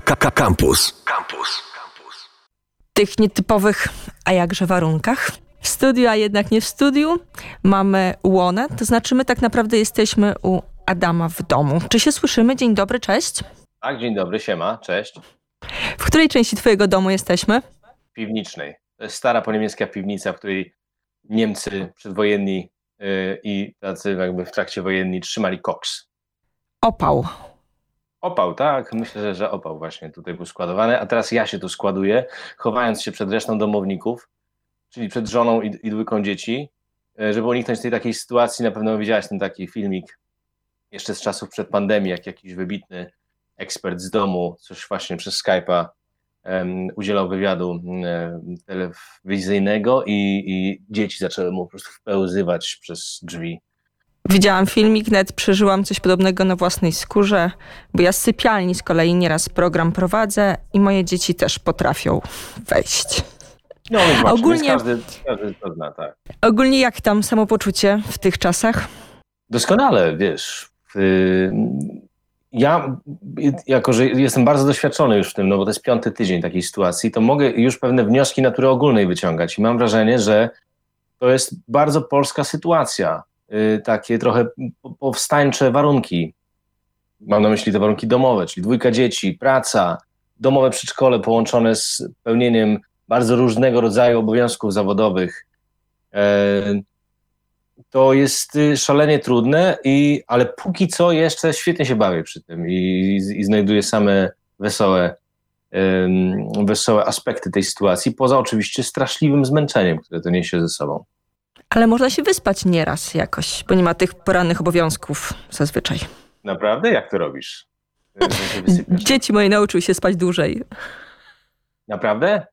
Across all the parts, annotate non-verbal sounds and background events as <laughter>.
Campus. Campus. Tych nietypowych, a jakże warunkach. W studiu, a jednak nie w studiu, mamy łonę, to znaczy my tak naprawdę jesteśmy u Adama w domu. Czy się słyszymy? Dzień dobry, cześć. Tak, dzień dobry, siema, cześć. W której części twojego domu jesteśmy? Piwnicznej. To jest stara poniemiecka piwnica, w której Niemcy przedwojenni yy, i tacy jakby w trakcie wojenni trzymali koks. Opał. Opał, tak, myślę, że, że opał właśnie tutaj był składowany, a teraz ja się tu składuję, chowając się przed resztą domowników, czyli przed żoną i, i dwójką dzieci, yy, żeby uniknąć tej takiej sytuacji, na pewno widziałeś ten taki filmik jeszcze z czasów przed pandemii, jak jakiś wybitny ekspert z domu coś właśnie przez Skype'a um, udzielał wywiadu um, telewizyjnego i, i, dzieci zaczęły mu po prostu wpełzywać przez drzwi. Widziałam filmik, net przeżyłam coś podobnego na własnej skórze, bo ja z sypialni z kolei nieraz program prowadzę i moje dzieci też potrafią wejść. No, właśnie, ogólnie, każdy, każdy to zna, tak. Ogólnie jak tam samopoczucie w tych czasach? Doskonale, wiesz. Y, ja, jako że jestem bardzo doświadczony już w tym, no bo to jest piąty tydzień takiej sytuacji, to mogę już pewne wnioski natury ogólnej wyciągać i mam wrażenie, że to jest bardzo polska sytuacja. Y, takie trochę powstańcze warunki. Mam na myśli te warunki domowe, czyli dwójka dzieci, praca, domowe przedszkole połączone z pełnieniem bardzo różnego rodzaju obowiązków zawodowych. E, to jest y, szalenie trudne, i, ale póki co jeszcze świetnie się bawię przy tym i, i znajduję same wesołe, wesołe aspekty tej sytuacji, poza oczywiście straszliwym zmęczeniem, które to niesie ze sobą. Ale można się wyspać nieraz jakoś, bo nie ma tych porannych obowiązków zazwyczaj. Naprawdę? Jak to robisz? <laughs> Dzieci moje nauczyły się spać dłużej. Naprawdę?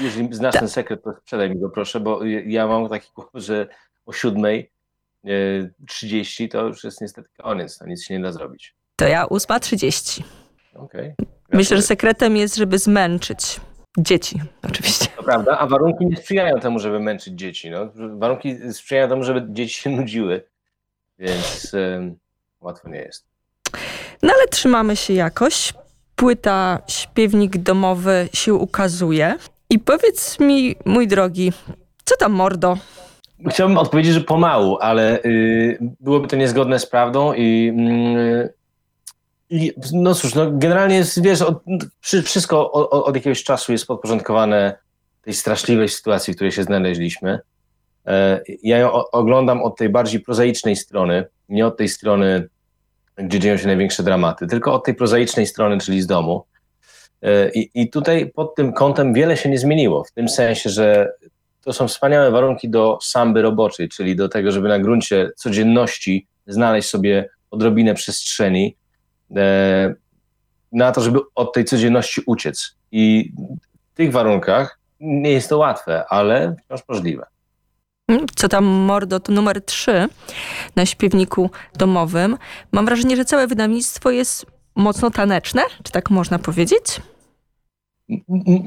Jeżeli znasz Ta. ten sekret, to sprzedaj mi go proszę, bo ja mam taki głos, że o 7.30 e, to już jest niestety koniec, to nic się nie da zrobić. To ja 8.30. Okej. Okay. Myślę, że sekretem jest, żeby zmęczyć dzieci, oczywiście. To prawda, a warunki nie sprzyjają temu, żeby męczyć dzieci. No. Warunki sprzyjają temu, żeby dzieci się nudziły, więc łatwo nie jest. No ale trzymamy się jakoś. Płyta Śpiewnik Domowy się ukazuje. I powiedz mi, mój drogi, co tam mordo? Chciałbym odpowiedzieć, że pomału, ale y, byłoby to niezgodne z prawdą i, i no cóż, no generalnie jest, wiesz, od, wszystko od, od, jakiegoś czasu jest podporządkowane tej straszliwej sytuacji, w której się znaleźliśmy. E, ja ją oglądam od tej bardziej prozaicznej strony, nie od tej strony, gdzie dzieją się największe dramaty, tylko od tej prozaicznej strony, czyli z domu. E, I, I tutaj pod tym kątem wiele się nie zmieniło, w tym sensie, że to są wspaniałe warunki do samby roboczej, czyli do tego, żeby na gruncie codzienności znaleźć sobie odrobinę przestrzeni na to, żeby od tej codzienności uciec. I w tych warunkach nie jest to łatwe, ale wciąż możliwe. Co tam mordo, to numer 3 na śpiewniku domowym. Mam wrażenie, że całe wydawnictwo jest mocno taneczne, czy tak można powiedzieć?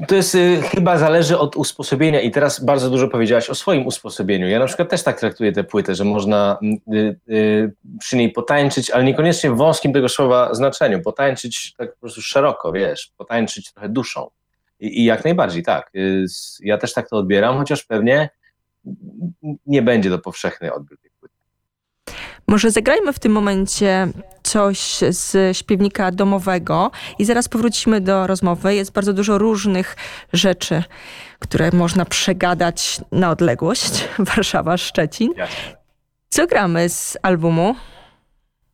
To jest y, chyba zależy od usposobienia i teraz bardzo dużo powiedziałaś o swoim usposobieniu. Ja na przykład też tak traktuję tę płytę, że można y, y, przy niej potańczyć, ale niekoniecznie w wąskim tego słowa znaczeniu. Potańczyć tak po prostu szeroko, wiesz, potańczyć trochę duszą. I, i jak najbardziej tak. Ja też tak to odbieram, chociaż pewnie nie będzie to powszechny odbiór. Może zagrajmy w tym momencie coś z śpiewnika domowego i zaraz powrócimy do rozmowy. Jest bardzo dużo różnych rzeczy, które można przegadać na odległość. <laughs> Warszawa, Szczecin. Co gramy z albumu?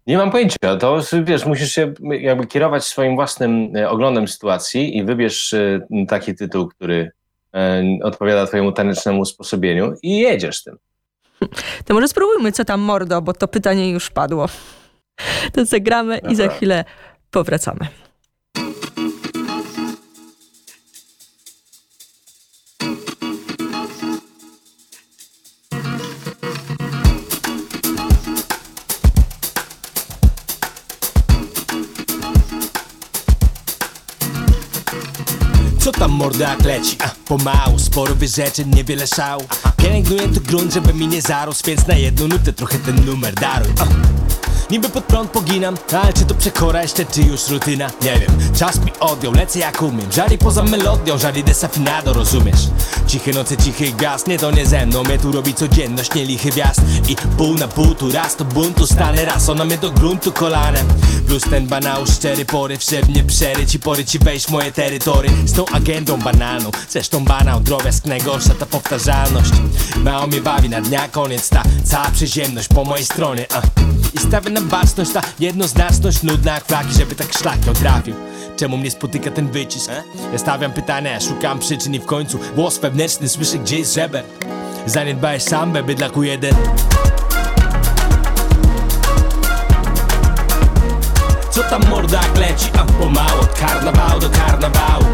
Nie mam pojęcia. To wiesz, musisz się jakby kierować swoim własnym e, oglądem sytuacji i wybierz e, taki tytuł, który e, odpowiada twojemu tanecznemu usposobieniu i jedziesz tym. <laughs> To może spróbujmy, co tam mordo, bo to pytanie już padło. To zagramy i za chwilę powracamy. Mordak leci? Pomału, sporo wyrzeczeń, niewiele szału Pielęgnuję tu grunt, żeby mi nie zarósł Więc na jedną nutę trochę ten numer daruj. Niby pod prąd poginam, ale czy to przekora jeszcze, czy już rutyna? Nie wiem, czas mi odjął, lecę jak umiem. Żali poza melodią, żali desafinado, rozumiesz? Ciche noce, cichy gaz, nie to nie ze mną. Mnie tu robi codzienność, nie lichy wjazd. I pół na pół, tu raz to buntu, stanę raz Ona mnie do gruntu kolanem. Plus ten banał, szczery poryw, że mnie przeryć I pory ci wejść w moje terytory. Z tą agendą banalną, zresztą banał Drobiazg najgorsza ta powtarzalność. Mało mnie bawi na dnia koniec ta cała przyziemność po mojej stronie a. I stawię na baczność ta jednoznaczność Nudna jak flaki, żeby tak szlak ją trafił Czemu mnie spotyka ten wycisk? Ja stawiam pytania, szukam przyczyn i w końcu Głos wewnętrzny słyszę gdzieś żeber. Zaniedbałeś sambę, bydlaku jeden. Co tam morda leci, a pomału Od karnawału do karnawału.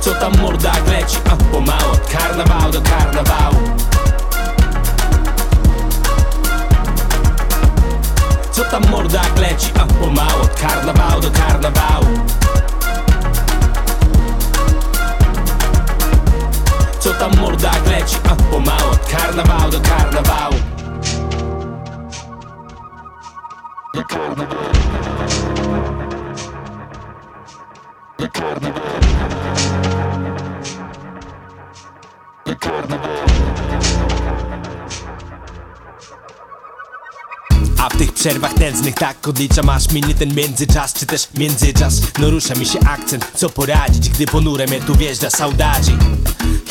Co tam morda leci, a pomału Od karnawału do karnawału Co tam morda leci, a pomału Od karnawału do karnawału. Co tam morda leci, a pomału Od karnawału do karnawału. Do karnawału. Do karnawału. Do karnawału A w tych przerwach nędznych tak odliczam aż minie ten międzyczas Czy też międzyczas. No rusza mi się akcent, co poradzić Gdy ponure mnie tu wjeżdża saudadzi.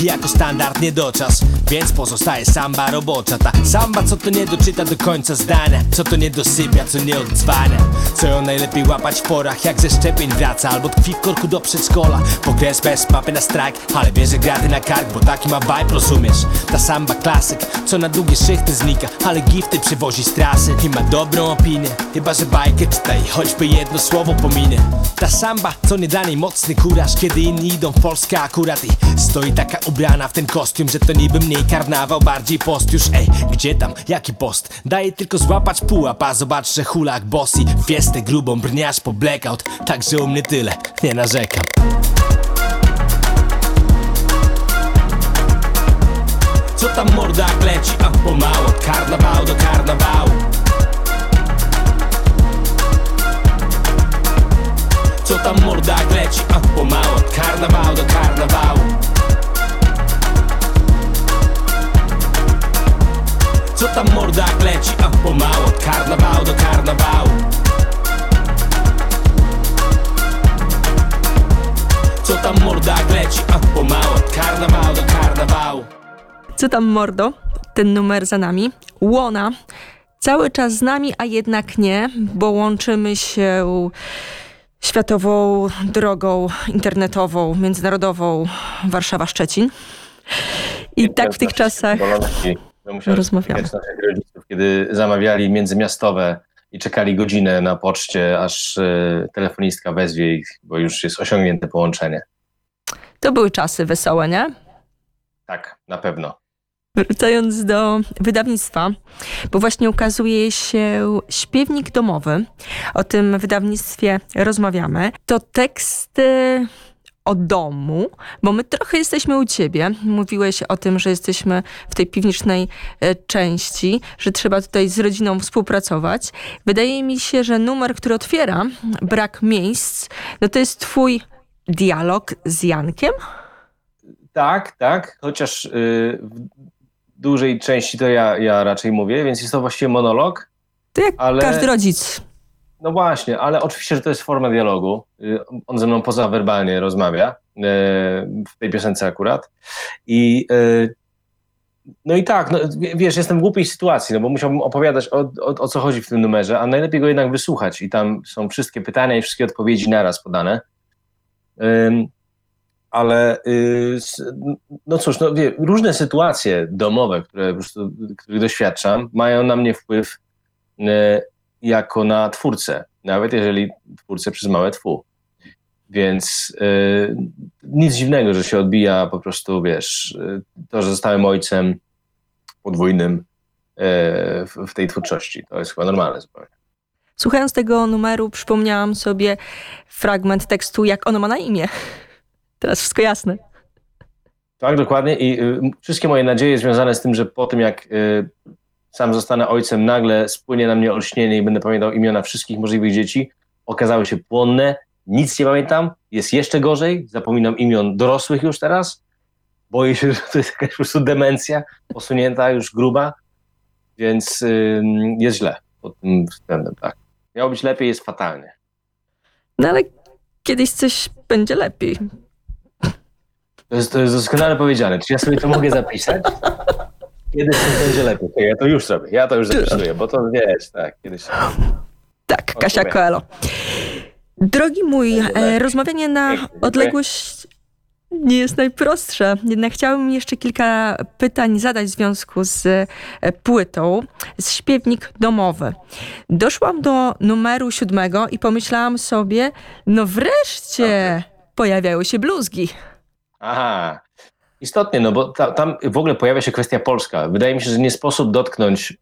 Jako standard nie doczas Więc pozostaje samba robocza. Ta samba co to nie doczyta do końca zdania Co to nie dosypia, co nie odzwania Co ją najlepiej łapać w porach Jak ze szczepień wraca Albo tkwi w korku do przedszkola. Pokres bez mapy na strajk Ale bierze graty na kark, bo taki ma vibe, rozumiesz? Ta samba klasyk, co na długie szychty znika Ale gifty przywozi z trasy ma dobrą opinię Chyba, że bajkę czytaj, choćby jedno słowo pominę. Ta samba, co nie dla niej mocny kuraż Kiedy inni idą w Polskę akurat I stoi taka ubrana w ten kostium Że to niby mniej karnawał, bardziej post już. Ej, gdzie tam, jaki post? Daje tylko złapać pułap, a zobacz, że hulak bossy Fiestę grubą, brniasz po blackout. Także u mnie tyle, nie narzekam. Co tam morda leci, a pomału Od karnawału do karnawału Co tam morda leci, a pomału Od karnawału do karnawału Co tam morda leci, a pomału Od karnawału do karnawału Co tam morda leci, a pomału Od karnawału do karnawału Co tam mordo? Ten numer za nami. Łona. Cały czas z nami, a jednak nie, bo łączymy się światową drogą internetową, międzynarodową Warszawa-Szczecin. I tak w tych czasach rozmawiamy. naszych rodziców, kiedy zamawiali międzymiastowe i czekali godzinę na poczcie, aż y, telefonistka wezwie ich, bo już jest osiągnięte połączenie. To były czasy wesołe, nie? Tak, na pewno. Wracając do wydawnictwa, bo właśnie ukazuje się śpiewnik domowy. O tym wydawnictwie rozmawiamy. To teksty o domu, bo my trochę jesteśmy u ciebie. Mówiłeś o tym, że jesteśmy w tej piwnicznej e, części, że trzeba tutaj z rodziną współpracować. Wydaje mi się, że numer, który otwiera brak miejsc, no to jest twój dialog z Jankiem? Tak, tak, chociaż y, dużej części to ja, ja raczej mówię, więc jest to właściwie monolog. To jak ale... każdy rodzic. No właśnie, ale oczywiście, że to jest forma dialogu. Y, on ze mną pozawerbalnie rozmawia, y, w tej piosence akurat. I y, no i tak, no, wiesz, jestem w głupiej sytuacji, no bo musiałbym opowiadać o, o, o, co chodzi w tym numerze, a najlepiej go jednak wysłuchać i tam są wszystkie pytania i wszystkie odpowiedzi naraz podane. Ale no cóż, no, wie, różne sytuacje domowe, które prostu, których doświadczam, mają na mnie wpływ jako na twórcę, nawet jeżeli twórcę przez małe twu. Więc y, nic dziwnego, że się odbija po prostu, wiesz, y, to, że zostałem ojcem podwójnym y, w, w, tej twórczości. To jest chyba normalne zupełnie. Słuchając tego numeru, przypomniałam sobie fragment tekstu, jak ono ma na imię. Teraz wszystko jasne. Tak, dokładnie. I y, wszystkie moje nadzieje związane z tym, że po tym jak y, sam zostanę ojcem, nagle spłynie na mnie olśnienie i będę pamiętał imiona wszystkich możliwych dzieci, okazały się płonne. Nic nie pamiętam, jest jeszcze gorzej, zapominam imion dorosłych już teraz. Boję się, <laughs> że to jest jakaś po prostu demencja posunięta, już gruba, więc y, jest źle pod tym względem, tak. Miało być lepiej, jest fatalnie. No ale kiedyś coś będzie lepiej. To jest, to jest doskonale powiedziane. Czy ja sobie to mogę zapisać? Kiedyś coś będzie lepiej. Ja to już zrobię. Ja to już zapisuję, bo to wiesz, tak, kiedyś. Tak, Kasia Coelho. Drogi mój, e, rozmawianie na odległość nie jest najprostsze. Jednak chciałabym jeszcze kilka pytań zadać w związku z e, płytą, z śpiewnik domowy. Doszłam do numeru siódmego i pomyślałam sobie, no wreszcie pojawiają się bluzgi. Aha, istotnie, no bo ta, tam w ogóle pojawia się kwestia polska. Wydaje mi się, że nie sposób dotknąć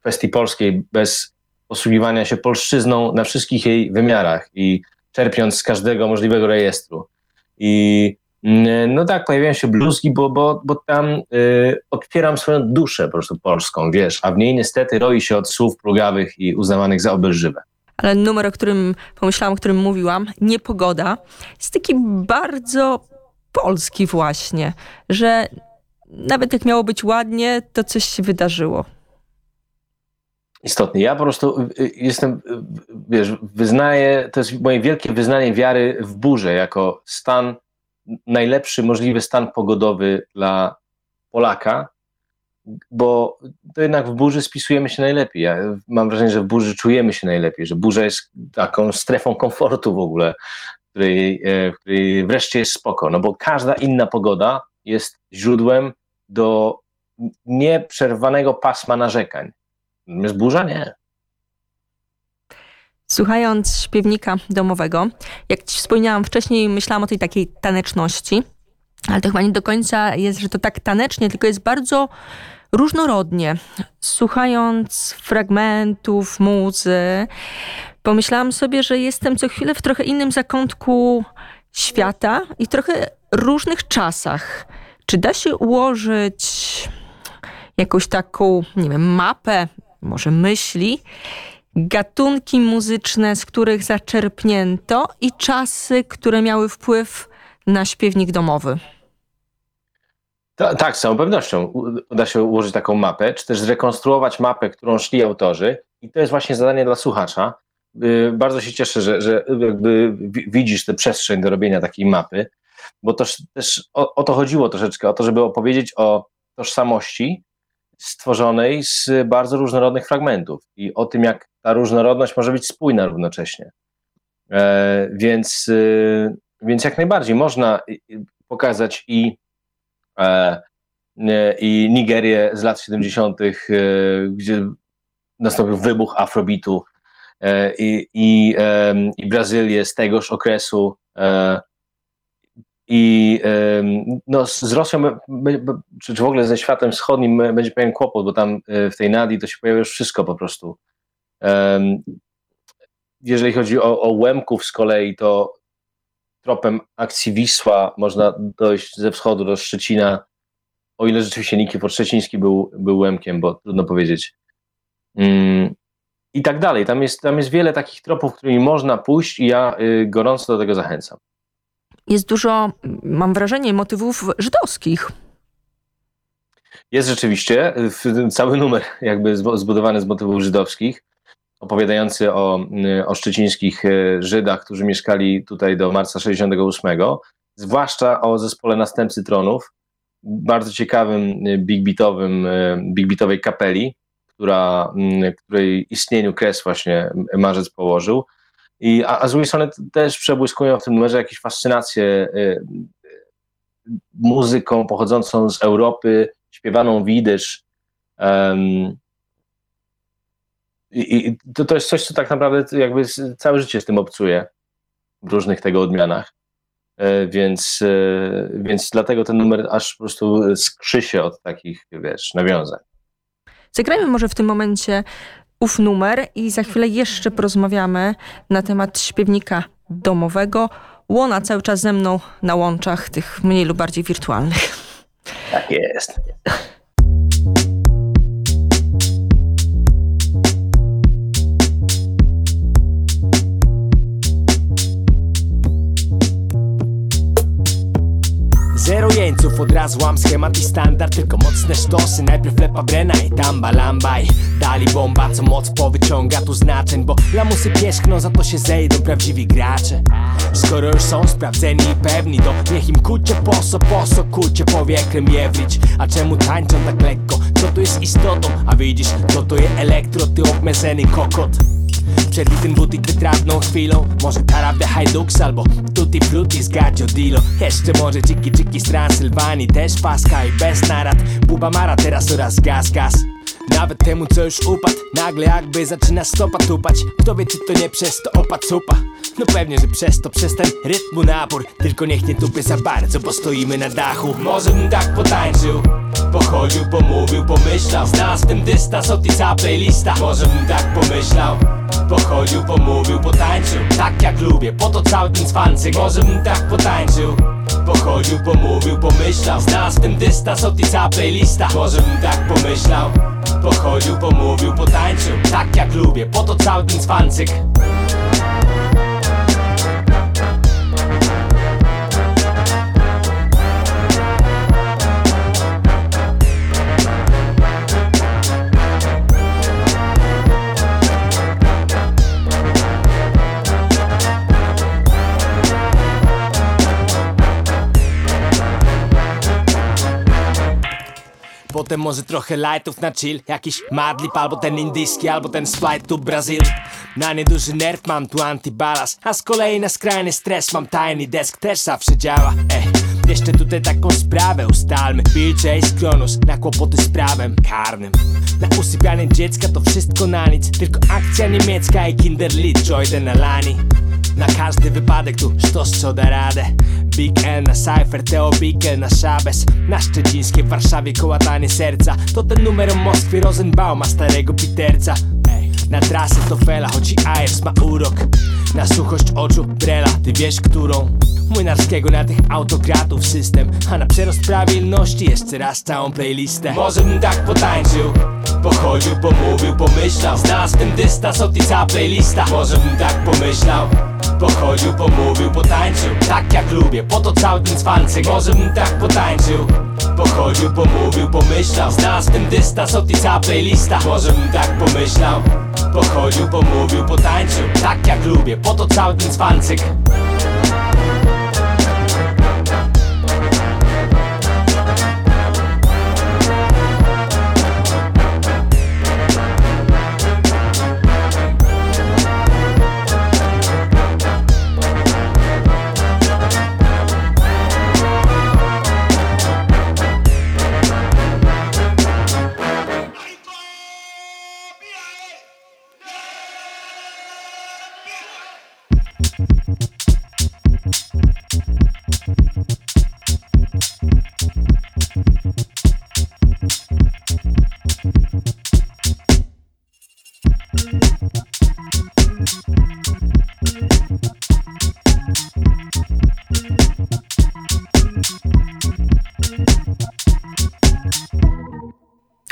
kwestii polskiej bez posługiwania się polszczyzną na wszystkich jej wymiarach i czerpiąc z każdego możliwego rejestru. I mm, no tak, pojawiają się bluzgi, bo, bo, bo tam y, otwieram swoją duszę po prostu polską, wiesz, a w niej niestety roi się od słów plugawych i uznawanych za obelżywe. Ale numer, o którym pomyślałam, o którym mówiłam, Niepogoda, jest taki bardzo polski właśnie, że nawet jak miało być ładnie, to coś się wydarzyło. Istotnie. Ja po prostu y, y, jestem, y, wiesz, wyznaję, to jest moje wielkie wyznanie wiary w burzę jako stan, najlepszy możliwy stan pogodowy dla Polaka, bo to jednak w burzy spisujemy się najlepiej. Ja mam wrażenie, że w burzy czujemy się najlepiej, że burza jest taką strefą komfortu w ogóle, której, e, w której wreszcie jest spoko, no bo każda inna pogoda jest źródłem do nieprzerwanego pasma narzekań. Natomiast burza nie. Słuchając śpiewnika domowego, jak ci wspomniałam wcześniej, myślałam o tej takiej taneczności, ale to chyba nie do końca jest, że to tak tanecznie, tylko jest bardzo różnorodnie. Słuchając fragmentów muzy, pomyślałam sobie, że jestem co chwilę w trochę innym zakątku świata i trochę różnych czasach. Czy da się ułożyć jakąś taką, nie wiem, mapę, może myśli, gatunki muzyczne, z których zaczerpnięto i czasy, które miały wpływ na śpiewnik domowy? Ta, tak, z całą pewnością uda się ułożyć taką mapę, czy też zrekonstruować mapę, którą szli autorzy. I to jest właśnie zadanie dla słuchacza. Y, bardzo się cieszę, że, że jakby widzisz tę przestrzeń do robienia takiej mapy, bo to też o, o to chodziło troszeczkę, o to, żeby opowiedzieć o tożsamości stworzonej z bardzo różnorodnych fragmentów i o tym, jak ta różnorodność może być spójna równocześnie. E, więc, y, więc jak najbardziej można pokazać i, i Nigerię z lat 70., e, gdzie nastąpił wybuch afrobitu, i, i, i Brazylię z tegoż okresu, i no, z Rosją, czy, w ogóle ze światem wschodnim będzie pewien kłopot, bo tam w tej Nadii to się pojawia już wszystko po prostu. Jeżeli chodzi o, o Łemków z kolei, to tropem akcji Wisła można dojść ze wschodu do Szczecina, o ile rzeczywiście Nikifor Szczeciński był, był Łemkiem, bo trudno powiedzieć. Mm, I tak dalej. Tam jest, tam jest wiele takich tropów, którymi można pójść i ja y, gorąco do tego zachęcam. Jest dużo, mam wrażenie, motywów żydowskich. Jest rzeczywiście cały numer jakby zbudowany z motywów żydowskich opowiadający o, y, o szczecińskich y, Żydach, którzy mieszkali tutaj do marca 68, zwłaszcza o zespole Następcy Tronów, bardzo ciekawym y, big beatowym, big beatowej kapeli, która, której istnieniu kres właśnie Marzec położył. I, a, a z drugiej strony też przebłyskują w tym numerze jakieś fascynacje muzyką pochodzącą z Europy, śpiewaną widysz. Um, i, i to, to jest coś, co tak naprawdę jakby całe życie z tym obcuje w różnych tego odmianach. E, więc, e, więc dlatego ten numer aż po prostu skrzy się od takich, wiesz, nawiązań. Zagrajmy może w tym momencie ów numer i za chwilę jeszcze porozmawiamy na temat śpiewnika domowego. Łona cały czas ze mną na łączach, tych mniej lub bardziej wirtualnych. Tak jest. Jeńców, od razu łam schemat i standard Tylko mocne sztosy, najpierw lepa brena i tamba lambaj. Dali bomba, co moc powyciąga tu znaczeń Bo lamusy pierzchną, za to się zejdą prawdziwi gracze. Skoro już są sprawdzeni i pewni To niech im kucie poso, poso, kucie powiekrem jewrić A czemu tańczą tak lekko? Co tu jest istotą? A widzisz, co to jest elektro, ty obmezeny kokot Przerwitym butik wytrawną chwilą. Może tarabia Hajdux albo Tutti Frutti z Gadzio Dilo Jeszcze może Ciki Ciki z Transylwanii Też paska i bez narad. Buba Mara teraz oraz gaz gaz nawet temu co już upadł. Nagle jakby zaczyna stopa tupać. Kto wie czy to nie przez to opad supa? No pewnie, że przez to, przez ten rytmu napór. Tylko niech nie tupie za bardzo, bo stoimy na dachu. Może bym tak potańczył. Pochodził, pomówił, pomyślał. Znalazł tym dystans od i cała playlista. Może bym tak pomyślał. Pochodził, pomówił, potańczył. Tak jak lubię, po to cały ten cwancyk Może bym tak potańczył Pochodził, pomówił, pomyślał. W tym dystans od i cała playlista Może bym tak pomyślał. Pochodził, pomówił, potańczył. Tak jak lubię, po to cały ten cwancyk może trochę lightów na chill. Jakiś madlib albo ten indyjski Albo ten z flight to Brazil. Na nieduży nerw mam tu antibalas A z kolei na skrajny stres mam tiny desk Też zawsze działa Ej. Jeszcze tutaj taką sprawę ustalmy. Bill Chase, Kronus na kłopoty z prawem karnym. Na usypianie dziecka to wszystko na nic Tylko akcja niemiecka i Kinderlied Joyden na lani na każdy wypadek tu sztos co da radę. Big L na Cypher, Teo Bickel na Szabes. Na Szczecińskie w Warszawie kołatanie serca. To ten numer o Moskwie Rosenbauma, starego Piterca. Ej, Na trasę to fela, choć i Ayers ma urok. Na suchość oczu Brela, ty wiesz którą. Młynarskiego na tych autokratów system A na przerost prawilności jeszcze raz całą playlistę. Może bym tak potańczył Pochodził, pomówił, pomyślał. Znalazł tym dystans od i cała playlista. Może bym tak pomyślał Pochodził, pomówił, potańczył. Tak jak lubię, po to cały ten cwancyk. Może bym tak potańczył Pochodził, pomówił, pomyślał. Znalazł tym dystans od i cała playlista. Może bym tak pomyślał Pochodził, pomówił, potańczył. Tak jak lubię, po to cały ten cwancyk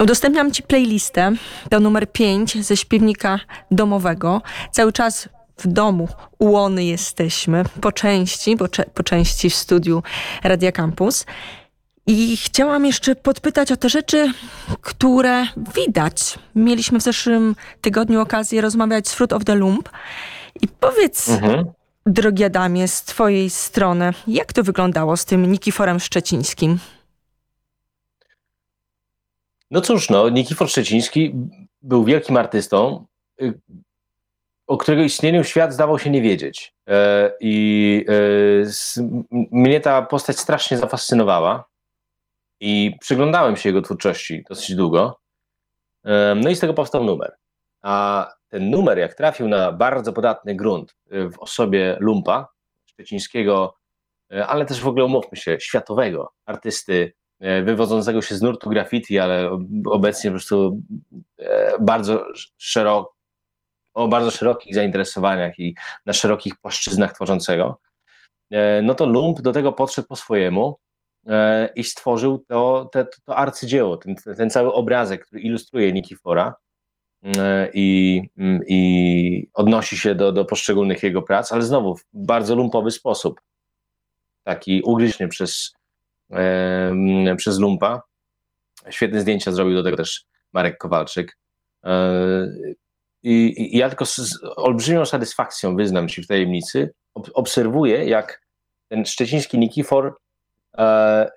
Udostępniam Ci playlistę, to numer 5 ze śpiewnika domowego. Cały czas w domu ułony jesteśmy, po części, bo po części w studiu Radia Campus. I chciałam jeszcze podpytać o te rzeczy, które widać. Mieliśmy w zeszłym tygodniu okazję rozmawiać z Fruit of the Lump. I powiedz, mhm. drogi Adamie, z twojej strony, jak to wyglądało z tym Nikiforem Szczecińskim? No cóż, no, Nikifor Szczeciński był wielkim artystą, y, o którego istnieniu świat zdawał się nie wiedzieć. E, I e, mnie ta postać strasznie zafascynowała i przyglądałem się jego twórczości dosyć długo. E, no i z tego powstał numer. A ten numer, jak trafił na bardzo podatny grunt w osobie Lumpa, szczecińskiego, ale też w ogóle umówmy się, światowego artysty wywodzącego się z nurtu graffiti, ale obecnie po prostu e, bardzo szeroko, o bardzo szerokich zainteresowaniach i na szerokich płaszczyznach tworzącego, e, no to Lump do tego podszedł po swojemu e, i stworzył to, to, to arcydzieło, ten, ten cały obrazek, który ilustruje Nikifora e, i, i odnosi się do, do poszczególnych jego prac, ale znowu w bardzo lumpowy sposób, taki ugryźny przez, e, przez lumpa. Świetne zdjęcia zrobił do tego też Marek Kowalczyk. E, I, I, ja tylko z olbrzymią satysfakcją wyznam ci w tajemnicy, obserwuję, jak ten szczeciński Nikifor e,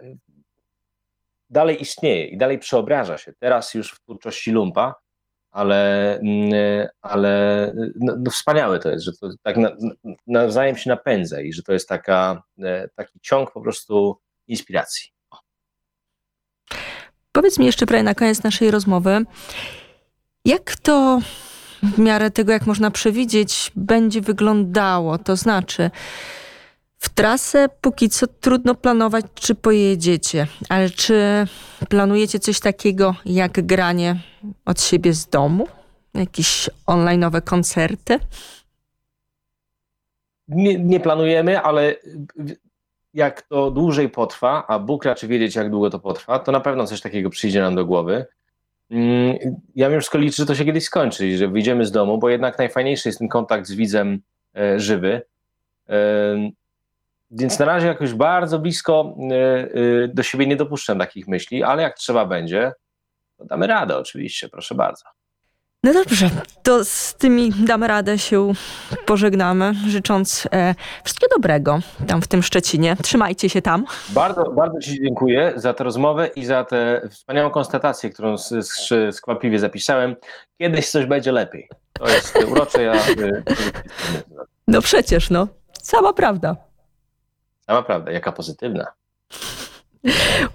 dalej istnieje i dalej przeobraża się. Teraz już w twórczości lumpa, ale, mm, ale no, no wspaniałe to jest, że to tak na, nawzajem się napędza i że to jest taka, e, taki ciąg po prostu inspiracji. Powiedz mi jeszcze prawie na koniec naszej rozmowy, jak to w miarę tego, jak można przewidzieć, będzie wyglądało? To znaczy, w trasę póki co trudno planować, czy pojedziecie, ale czy planujecie coś takiego jak granie od siebie z domu? Jakieś online'owe koncerty? Nie, nie, planujemy, ale jak to dłużej potrwa, a Bóg raczy wiedzieć, jak długo to potrwa, to na pewno coś takiego przyjdzie nam do głowy. Mm, ja wiem, wszystko liczę, że to się kiedyś skończy i że wyjdziemy z domu, bo jednak najfajniejszy jest ten kontakt z widzem e, żywy. E, więc na razie jakoś bardzo blisko e, do siebie nie dopuszczam takich myśli, ale jak trzeba będzie, to damy radę oczywiście, proszę bardzo. No dobrze, to z tymi damy radę się pożegnamy, życząc e, wszystkiego dobrego tam w tym Szczecinie. Trzymajcie się tam. Bardzo, bardzo Ci dziękuję za tę rozmowę i za tę wspaniałą konstatację, którą skwapliwie zapisałem. Kiedyś coś będzie lepiej. To jest urocze. Ja... No przecież, no. Sama prawda. Sama prawda, jaka pozytywna.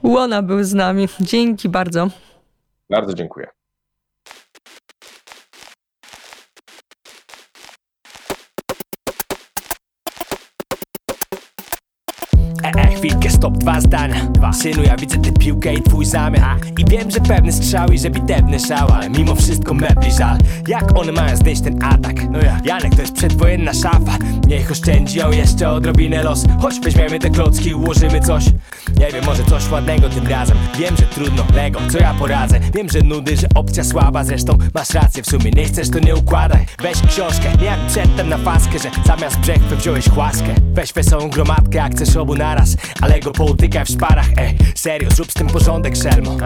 Łona był z nami. Dzięki bardzo. Bardzo dziękuję. Dwa zdania. Dwa. Synu, ja widzę tę piłkę i twój zamiar. I wiem, że pewne strzały i że bitewny szał Ale mimo wszystko mebli żal. Jak one mają znieść ten atak? No ja, Janek to jest przedwojenna szafa. Niech oszczędzi ją jeszcze odrobinę los. Choć weźmiemy te klocki i ułożymy coś. Nie wiem, może coś ładnego tym razem. Wiem, że trudno, Lego, co ja poradzę? Wiem, że nudy, że opcja słaba. Zresztą masz rację w sumie, nie chcesz to nie układaj. Weź książkę, nie jak przedtem na faskę Że zamiast brzechwy wziąłeś chłaskę. Weź wesołą gromadkę, jak chcesz obu naraz. Ale go połtykaj w szparach, ej Serio, zrób z tym porządek, szelmo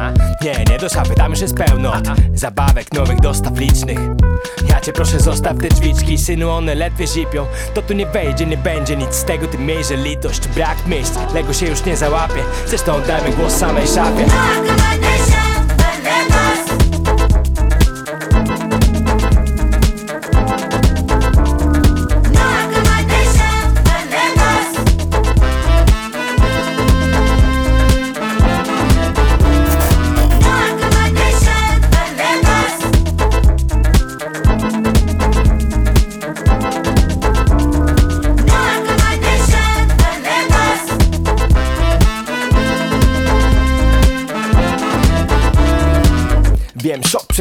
Nie, nie do szafy, tam już jest pełno Zabawek nowych, dostaw licznych. Ja cię proszę, zostaw te drzwiczki Synu, one ledwie zipią. To tu nie wejdzie, nie będzie nic z tego Tym mniej, że litość, brak miejsc Lego się już nie załapie Zresztą dajmy głos samej szafie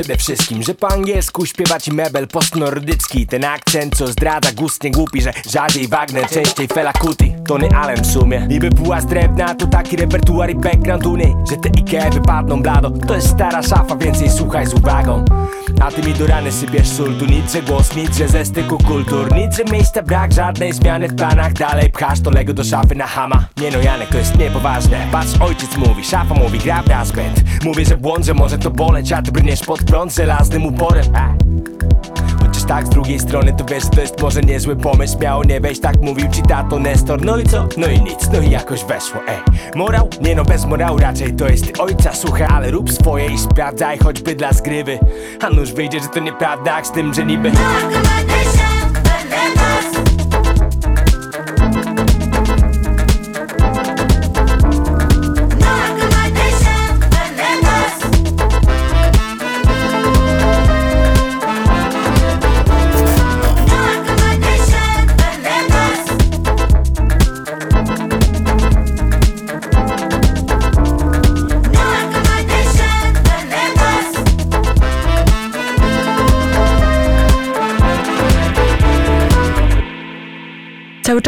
to the wszystkim Że po angielsku śpiewa ci mebel postnordycki. Ten akcent co zdradza gust nie głupi Że rzadziej Wagner, częściej Fela Kuti Tony Allen w sumie. Niby była drewna to taki repertuar i background u niej. Że te Ikea wypadną blado To jest stara szafa, więcej słuchaj z uwagą. A ty mi do rany sypiesz sól Tu nic, że głos, nic, że ze styku kultur. Nic, że miejsca brak, żadnej zmiany w planach. Dalej pchasz to Lego do szafy na hama. Nie no Janek, to jest niepoważne. Patrz, ojciec mówi, szafa mówi, gra w band. Mówię, że błąd, że może to boleć A ty brniesz pod prąd żelaznym uporem. Chociaż tak z drugiej strony to wiesz, to jest może niezły pomysł. Miało nie wejść, tak mówił ci tato Nestor. No i co? No i nic, no i jakoś weszło, ej. Morał? Nie no, bez morału raczej to jest ojca suche Ale rób swoje i sprawdzaj choćby dla zgrywy. A nuż wyjdzie, że to nieprawda, jak z tym, że niby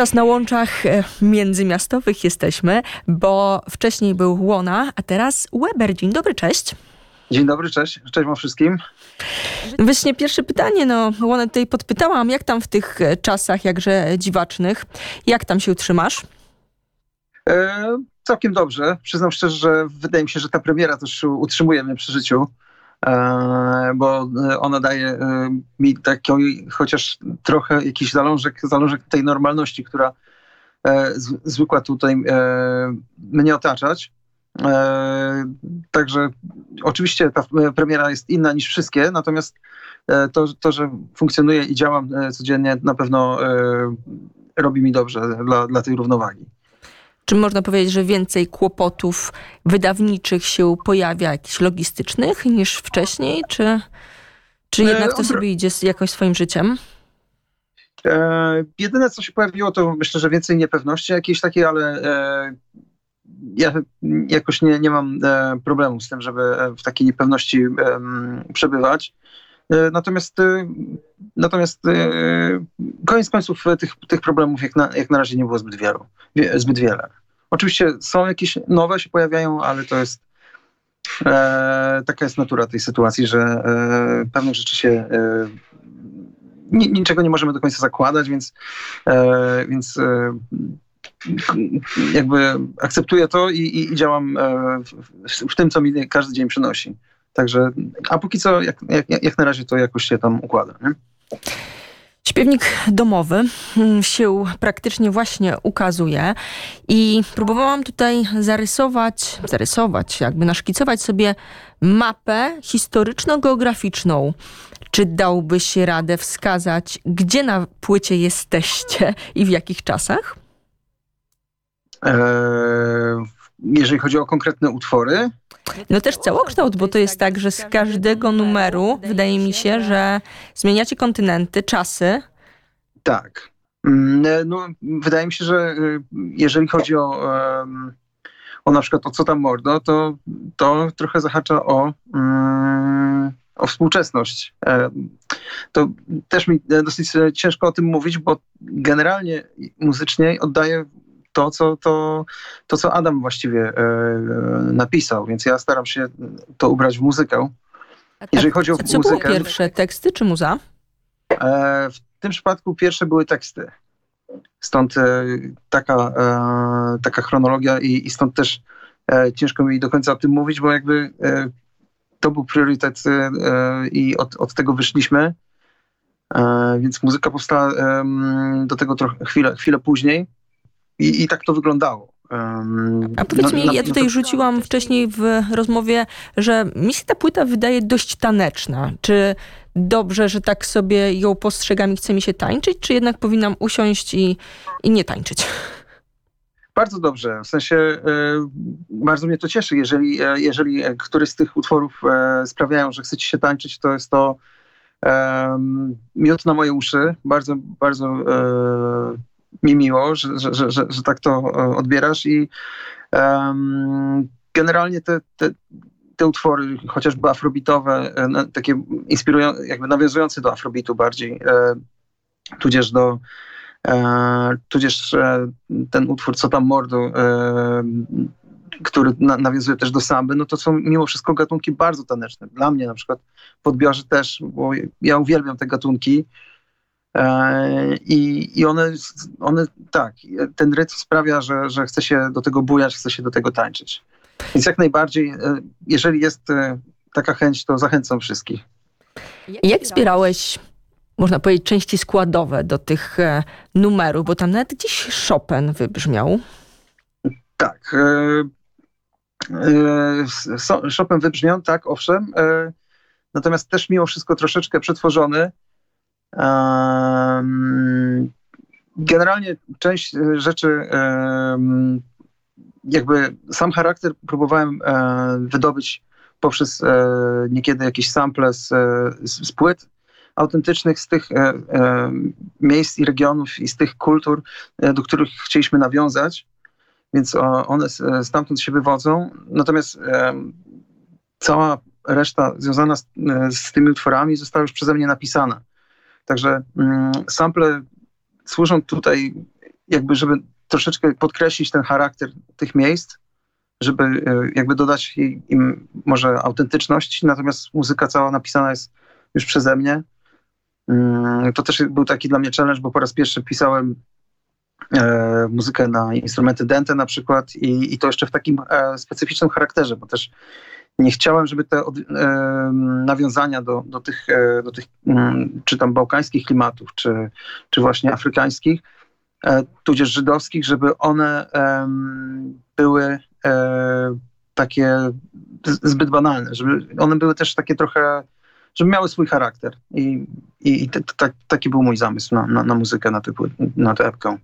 czas na łączach e, międzymiastowych jesteśmy, bo wcześniej był Łona, a teraz Weber. Dzień dobry, cześć. Dzień dobry, cześć. Cześć wam wszystkim. Właśnie pierwsze pytanie, no Łonę tutaj podpytałam, jak tam w tych e, czasach jakże dziwacznych, jak tam się utrzymasz? E, całkiem dobrze. Przyznam szczerze, że wydaje mi się, że ta premiera też utrzymuje mnie przy życiu. E, bo e, ona daje e, mi taki chociaż trochę jakiś zalążek, zalążek tej normalności, która zwykła tutaj mnie otaczać. Także oczywiście ta premiera jest inna niż wszystkie, natomiast to, to że funkcjonuje i działam codziennie na pewno robi mi dobrze dla, dla tej równowagi. Czy można powiedzieć, że więcej kłopotów wydawniczych się pojawia, jakichś logistycznych niż wcześniej, czy, czy jednak to sobie idzie z jakoś swoim życiem? E, jedyne, co się pojawiło, to myślę, że więcej niepewności jakiejś takiej, ale e, ja jakoś nie, nie mam e, problemu z tym, żeby w takiej niepewności e, przebywać. E, natomiast, e, natomiast koniec końców tych, tych problemów jak na, jak na razie nie było zbyt wielu, zbyt wiele. Oczywiście są jakieś nowe się pojawiają, ale to jest e, taka jest natura tej sytuacji, że e, rzeczy się e, niczego nie możemy do końca zakładać, więc, e, więc e, jakby akceptuję to i, i, i działam e, w, w, tym, co mi każdy dzień przynosi. Także, a póki co, jak, jak, jak na razie to jakoś się tam układa. Nie? Śpiewnik domowy mm, się praktycznie właśnie ukazuje i próbowałam tutaj zarysować, zarysować, jakby naszkicować sobie mapę historyczno-geograficzną. Czy dałbyś radę wskazać, gdzie na płycie jesteście i w jakich czasach? Eee, jeżeli chodzi o konkretne utwory, no też całokształt, bo to jest tak, że z każdego numeru wydaje mi się, że zmieniacie kontynenty, czasy. Tak. Mm, e, no, wydaje mi się, że y, jeżeli chodzi o, o na przykład o co tam mordo, to, to trochę zahacza o, mm, o współczesność. E, to też mi dosyć ciężko o tym mówić, bo generalnie muzycznie oddaję to, co, to, to, co Adam właściwie e, napisał, więc ja staram się to ubrać w muzykę. Jeżeli chodzi o co muzykę... Było pierwsze, teksty czy muza? E, w tym przypadku pierwsze były teksty. Stąd e, taka, e, taka chronologia i, i stąd też e, ciężko mi do końca o tym mówić, bo jakby e, to był priorytet i od, od tego wyszliśmy. Więc muzyka powstała do tego trochę chwilę, chwilę później. I, i tak to wyglądało. A powiedz mi, ja tutaj rzuciłam wcześniej w rozmowie, że mi się ta płyta wydaje dość taneczna. Czy dobrze, że tak sobie ją postrzegam i chce mi się tańczyć, czy jednak powinnam usiąść i, i nie tańczyć? Bardzo dobrze, w sensie y, bardzo mnie to cieszy, jeżeli, e, jeżeli któryś z tych utworów y, sprawiają, że chcecie się tańczyć, to jest to miód na moje uszy, bardzo, bardzo mi miło, że, że, że, że, tak to e, odbierasz i um, generalnie te, te, te utwory, chociażby afrobitowe, e, takie inspirujące, jakby nawiązujące do afrobitu bardziej, e, tudzież do tudzież ten utwór Co tam mordu, który na, nawiązuje też do samby, no to są mimo wszystko gatunki bardzo taneczne. Dla mnie na przykład w też, bo ja uwielbiam te gatunki, I, i one, one, tak, ten rytm sprawia, że, że chce się do tego bujać, chce się do tego tańczyć. Więc jak najbardziej, e, jeżeli jest e, taka chęć, to zachęcam wszystkich. Jak zbierałeś, można powiedzieć, części składowe do tych numerów, bo tam nawet gdzieś Chopin wybrzmiał. Tak. Chopin wybrzmiał, tak, owszem. Natomiast też mimo wszystko troszeczkę przetworzony Generalnie część rzeczy, jakby sam charakter próbowałem e, wydobyć poprzez e, niekiedy jakieś sample z, z płyt autentycznych z tych e, miejsc i regionów i z tych kultur, do których chcieliśmy nawiązać, więc one stamtąd się wywodzą. Natomiast cała reszta związana z, z tymi utworami została już przeze mnie napisana. Także mm, sample służą tutaj jakby, żeby troszeczkę podkreślić ten charakter tych miejsc, żeby e, jakby dodać im może autentyczność, natomiast muzyka cała napisana jest już przeze mnie. Mm, to też był taki dla mnie challenge, bo po raz pierwszy pisałem e, muzykę na instrumenty dente na przykład i, i to jeszcze w takim e, specyficznym charakterze, bo też nie chciałem, żeby te od, e, nawiązania do, do tych, e, do tych mm, czy tam bałkańskich klimatów, czy, czy właśnie afrykańskich, e, tudzież żydowskich, żeby one były e, takie zbyt banalne, żeby one były też takie trochę, żeby miały swój charakter. I, i, i t, t, taki był mój zamysł na, na, na muzykę, na, typu, na tę epkę.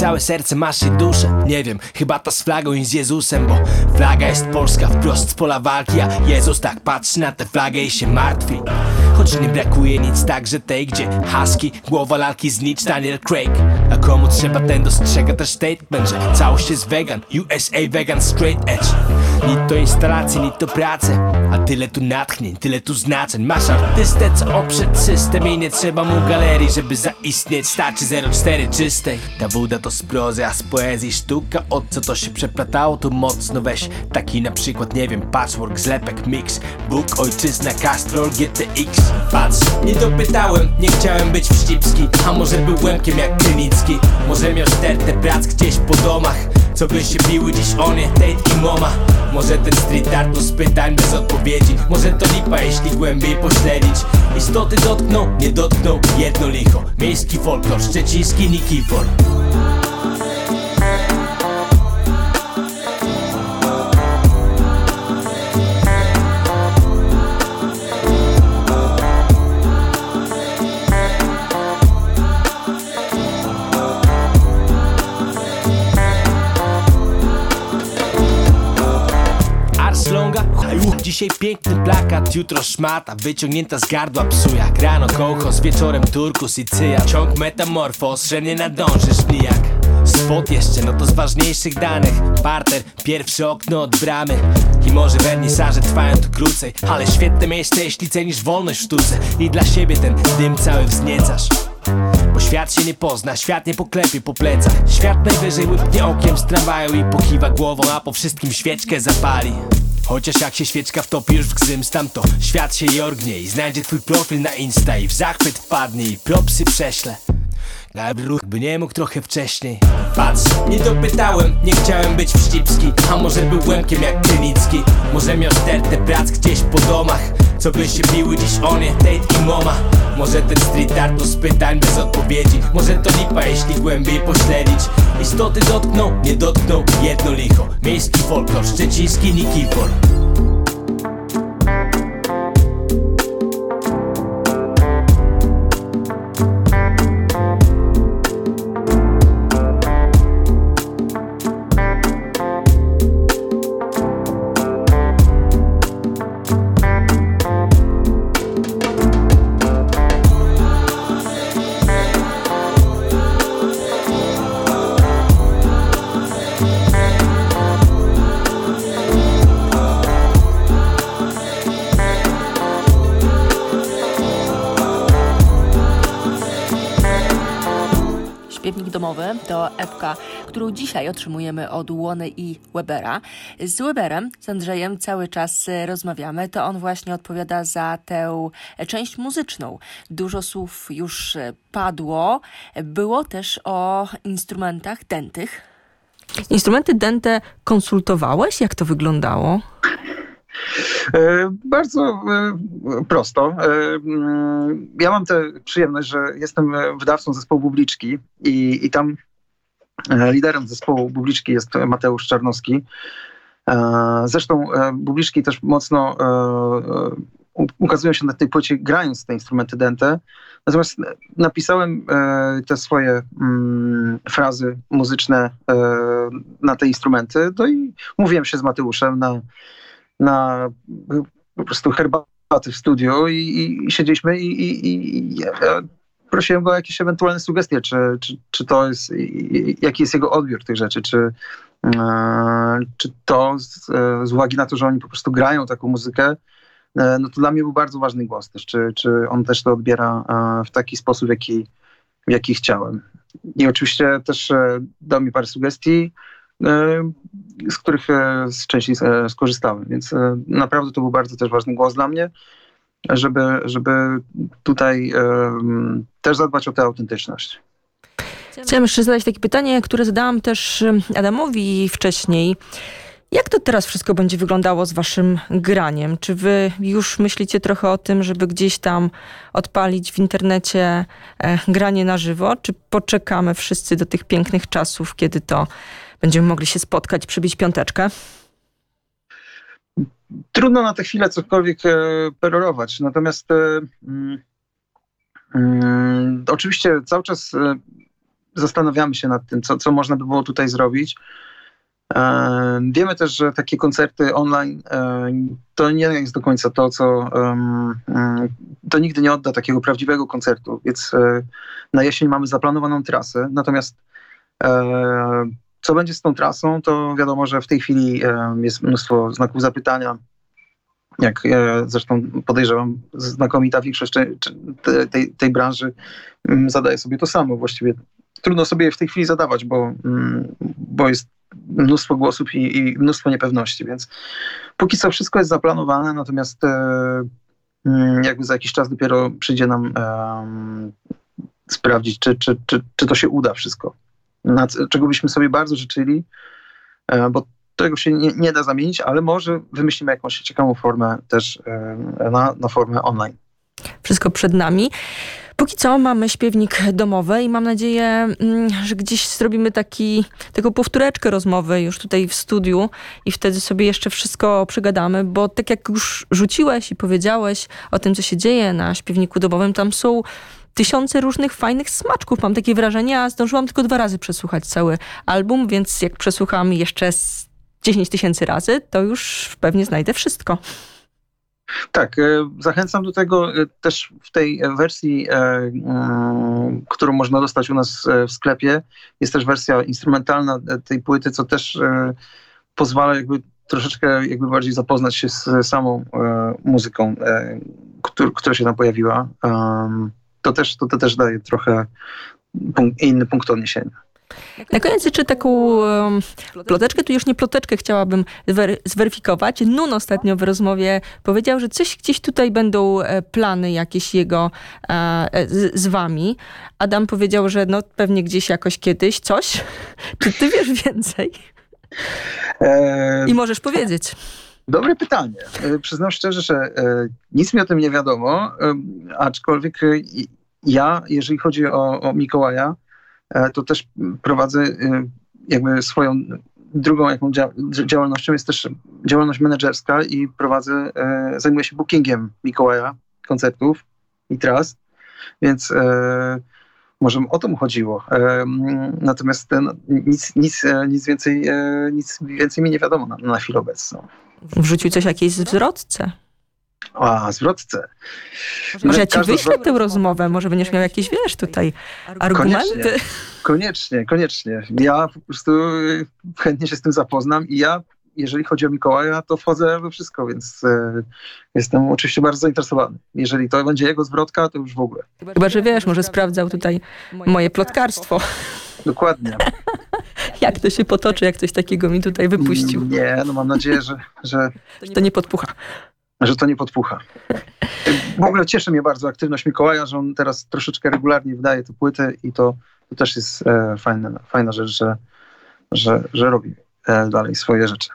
Całe serce masz i duszę. Nie wiem, chyba ta z flagą i z Jezusem Bo flaga jest polska wprost z pola walki A Jezus tak patrzy na tę flagę i się martwi Choć nie brakuje nic także tej, gdzie Husky, głowa lalki znicz Daniel Craig. A komu trzeba ten dostrzega też statement, że całość jest vegan USA vegan straight edge. Nic to instalacje, nic to prace A tyle tu natchnień, tyle tu znaczeń. Masz artystę, co oprzeć system I nie trzeba mu galerii, żeby zaistnieć. Starczy 04 czystej. Ta woda to z a z poezji sztuka. Od co to się przeplatało, to mocno weź. Taki na przykład, nie wiem, patchwork, zlepek, mix Bóg, ojczyzna, Castrol, GTX Patrz, nie dopytałem, nie chciałem być wścibski A może był łemkiem jak Krynicki. Może miał stertę prac gdzieś po domach Co by się biły dziś one, Tate i Moma. Może ten street art to z pytań bez odpowiedzi Może to lipa, jeśli głębiej pośledzić. Istoty dotknął, nie dotknął, jedno licho. Miejski folklor, szczeciński Nikifor Dzisiaj piękny plakat, jutro szmata Wyciągnięta z gardła psu jak rano kołchos Wieczorem turkus i cyja. Ciąg metamorfos, że nie nadążysz nijak. Spot jeszcze, no to z ważniejszych danych. Parter, pierwsze okno od bramy. I może wernisaże trwają tu krócej. Ale świetne miejsce, jeśli cenisz wolność w sztuce. I dla siebie ten dym cały wzniecasz. Bo świat się nie pozna, świat nie poklepie po plecach. Świat najwyżej łypnie okiem z tramwaju i pokiwa głową A po wszystkim świeczkę zapali Chociaż jak się świeczka wtopi już w gzymstam To. Świat się jorgnie i znajdzie twój profil na Insta I w zachwyt wpadnie i propsy prześle ruch by nie mógł trochę wcześniej. Patrz, nie dopytałem, nie chciałem być wścibski. A może był łemkiem jak Krynicki. Może miał stertę prac gdzieś po domach. Co by się biły dziś one, Tate i Moma Może ten street art to z pytań bez odpowiedzi. Może to lipa, jeśli głębiej pośledzić. Istoty dotknął, nie dotknął, jedno licho. Miejski folklor, szczeciński Nikifor to epka, którą dzisiaj otrzymujemy od Łony i Webera. Z Weberem, z Andrzejem cały czas e, rozmawiamy. To on właśnie odpowiada za tę część muzyczną. Dużo słów już e, padło. Było też o instrumentach dętych. Instrumenty dęte konsultowałeś? Jak to wyglądało? E, bardzo prosto. Mm, ja mam tę przyjemność, że jestem wydawcą zespołu Bubliczki i, i tam liderem zespołu Bubliczki jest Mateusz Czarnowski. Zresztą Bubliczki też mocno ukazują się na tej płycie grając te instrumenty dente. Natomiast napisałem te swoje mm, frazy muzyczne na te instrumenty, no i mówiłem się z Mateuszem na na po prostu herbatę w studiu i, i, siedzieliśmy i, i, i prosiłem go o jakieś ewentualne sugestie, czy, czy, czy to jest, jaki jest jego odbiór tych rzeczy, czy, czy to z, z uwagi na to, że oni po prostu grają taką muzykę, no to dla mnie był bardzo ważny głos też, czy, czy on też to odbiera w taki sposób, w jaki, w jaki chciałem. I oczywiście też dał mi parę sugestii, z których e, z części e, skorzystałem. Więc e, naprawdę to był bardzo też ważny głos dla mnie, żeby, żeby tutaj też zadbać o tę autentyczność. Chciałam jeszcze zadać takie pytanie, które zadałam też Adamowi wcześniej. Jak to teraz wszystko będzie wyglądało z waszym graniem? Czy wy już myślicie trochę o tym, żeby gdzieś tam odpalić w internecie granie na żywo? Czy poczekamy wszyscy do tych pięknych czasów, kiedy to będziemy mogli się spotkać, przybić piąteczkę? Trudno na tę chwilę cokolwiek e, perorować. Natomiast e, mm, mm, oczywiście cały czas e, zastanawiamy się nad tym, co, co można by było tutaj zrobić. E, wiemy też, że takie koncerty online e, to nie jest do końca to, co to nigdy nie odda takiego prawdziwego koncertu, więc e, na jesień mamy zaplanowaną trasę, natomiast co będzie z tą trasą, to wiadomo, że w tej chwili jest mnóstwo znaków zapytania. Jak zresztą podejrzewam, znakomita większość tej, tej branży mm, zadaje sobie to samo. Właściwie trudno sobie w tej chwili zadawać, bo, mm, bo jest mnóstwo głosów i, i mnóstwo niepewności, więc póki co wszystko jest zaplanowane, natomiast e, mm, jakby za jakiś czas dopiero przyjdzie nam sprawdzić, czy, czy, czy, czy to się uda wszystko czego byśmy sobie bardzo życzyli, e, bo tego się nie, nie, da zamienić, ale może wymyślimy jakąś ciekawą formę też e, na, na formę online. Wszystko przed nami. Póki co mamy śpiewnik domowy i mam nadzieję, mm, że gdzieś zrobimy taki, taką powtóreczkę rozmowy już tutaj w studiu i wtedy sobie jeszcze wszystko przegadamy, bo tak jak już rzuciłeś i powiedziałeś o tym, co się dzieje na śpiewniku domowym, tam są tysiące różnych fajnych smaczków. Mam takie wrażenie, a zdążyłam tylko dwa razy przesłuchać cały album, więc jak przesłucham jeszcze z 10 tysięcy razy, to już pewnie znajdę wszystko. Tak, e, zachęcam do tego e, też w tej wersji, e, którą można dostać u nas w sklepie. Jest też wersja instrumentalna tej płyty, co też pozwala jakby troszeczkę jakby bardziej zapoznać się z samą muzyką, która się tam pojawiła to też, to, to też daje trochę punkt, inny punkt odniesienia. Na koniec jeszcze taką um, ploteczkę, tu już nie ploteczkę chciałabym zweryfikować. Nun ostatnio w rozmowie powiedział, że coś gdzieś tutaj będą e, plany jakieś jego e, e, z, z, wami. Adam powiedział, że no pewnie gdzieś jakoś kiedyś coś. <laughs> Czy ty wiesz więcej? I możesz powiedzieć. Dobre pytanie. Przyznam szczerze, że nic mi o tym nie wiadomo, aczkolwiek ja, jeżeli chodzi o, o Mikołaja, e, to też prowadzę e, jakby swoją drugą jaką działalnością jest też działalność menedżerska i prowadzę, e, zajmuję się bookingiem Mikołaja, koncertów i tras, więc może o to mu chodziło. Natomiast nic, nic, nic, więcej, nic więcej mi nie wiadomo na, na chwilę obecną. Wrzucił coś jakiejś zwrotce. A, zwrotce. Może ja ci wyślę tę rozmowę, może będziesz miał jakieś, wiesz, tutaj argumenty. Koniecznie, koniecznie, koniecznie. Ja po prostu chętnie się z tym zapoznam i ja, jeżeli chodzi o Mikołaja, to wchodzę we wszystko, więc e, jestem oczywiście bardzo zainteresowany. Jeżeli to będzie jego zwrotka, to już w ogóle. Chyba, że wiesz, może sprawdzał tutaj moje plotkarstwo. Dokładnie. <laughs> jak to się potoczy, jak coś takiego mi tutaj wypuścił? Nie, no mam nadzieję, że... że... To nie podpucha że to nie podpucha. W ogóle cieszy mnie bardzo aktywność Mikołaja, że on teraz troszeczkę regularnie wydaje te płyty i to, to też jest e, fajne, fajna rzecz, że, że, że robi e, dalej swoje rzeczy.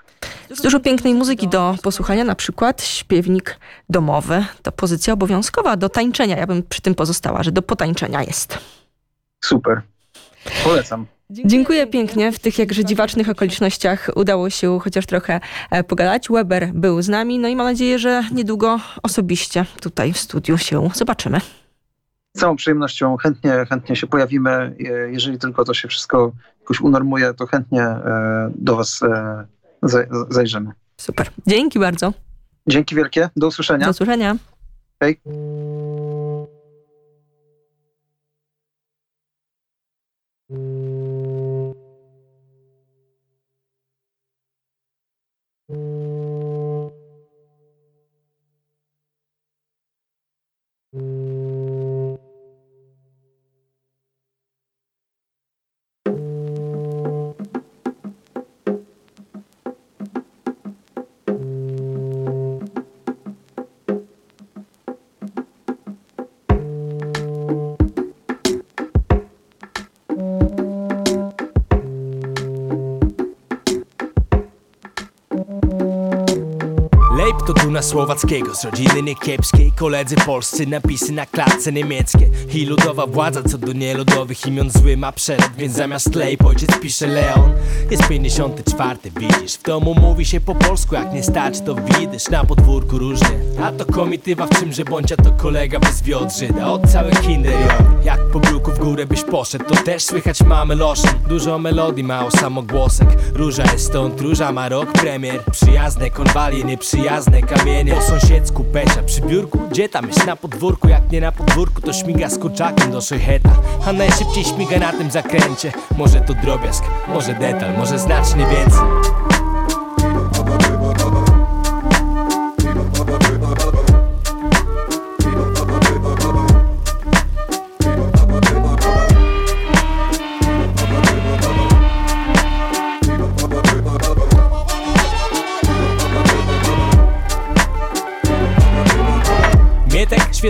Jest dużo pięknej muzyki do posłuchania, na przykład śpiewnik domowy. To pozycja obowiązkowa do tańczenia. Ja bym przy tym pozostała, że do potańczenia jest. Super. Polecam. Dziękuję pięknie. W tych jakże dziwacznych okolicznościach udało się chociaż trochę e, pogadać. Weber był z nami, no i mam nadzieję, że niedługo osobiście tutaj w studiu się zobaczymy. Z całą przyjemnością chętnie, chętnie się pojawimy. E, jeżeli tylko to się wszystko jakoś unormuje, to chętnie e, do Was zajrzymy. Super. Dzięki bardzo. Dzięki wielkie, do usłyszenia. Do usłyszenia. Hej. To Duna Słowackiego z rodziny niekiepskiej. Koledzy polscy, napisy na klatce niemieckie. I ludowa władza co do nieludowych imion zły ma przelot Więc zamiast Lejp ojciec pisze Leon. Jest 54, widzisz? W domu mówi się po polsku, jak nie stać to widzisz Na podwórku różnie. A to komitywa w czymże bądź, a to kolega bez Żyda Od całych kinder, jo. Jak po bruku w górę byś poszedł To też słychać mamy loszem. Dużo melodii, mało samogłosek. Róża jest stąd, róża ma rok premier. Przyjazne konwalie, nieprzyjazne kamienie. Po sąsiedzku pecza przy biurku Gdzie tam jest? Na podwórku? Jak nie na podwórku to śmiga z kurczakiem do szycheta. A najszybciej śmiga na tym zakręcie. Może to drobiazg, może detal, może znacznie więcej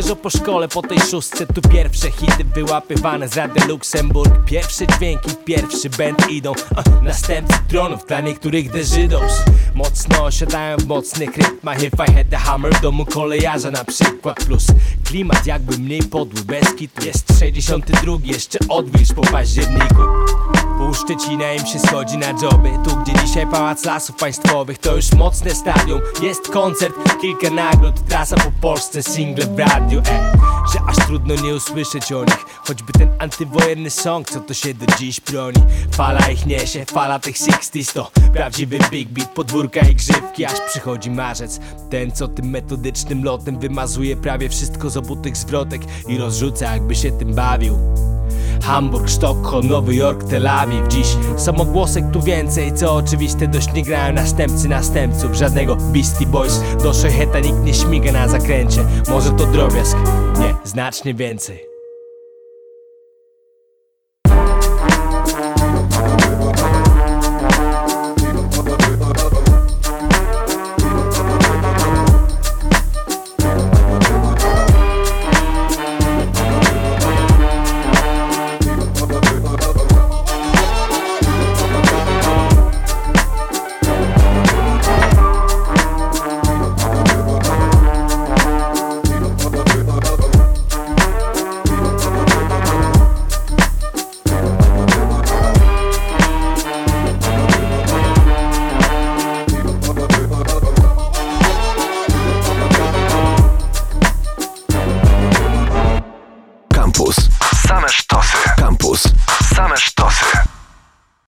świeżo po szkole, po tej szóstce Tu pierwsze hity wyłapywane. Z Rady Luksemburg Pierwsze dźwięki, pierwszy band idą a, Następcy tronów dla niektórych The Żydos Mocno osiadają w mocnych rytmach If I had the hammer w domu kolejarza na przykład. Plus klimat jakby mniej podły, bez kitu. Jest 62, jeszcze odwilż po październiku. Pół Szczecina im się schodzi na joby Tu gdzie dzisiaj Pałac Lasów Państwowych To już mocne stadium, jest koncert Kilka nagród, trasa po Polsce Single w radio, e Że aż trudno nie usłyszeć o nich. Choćby ten antywojenny song, co to się do dziś broni. Fala ich niesie, fala tych 60s To prawdziwy big beat, podwórka i grzywki. Aż przychodzi marzec Ten, co tym metodycznym lotem Wymazuje prawie wszystko z obutych zwrotek I rozrzuca jakby się tym bawił Hamburg, Sztokholm, Nowy Jork, Tel Awiw. Dziś samogłosek tu więcej Co oczywiste. Dość nie grają następcy następców Żadnego Beastie Boys. Do Szecheta nikt nie śmiga na zakręcie. Może to drobiazg? Nie, znacznie więcej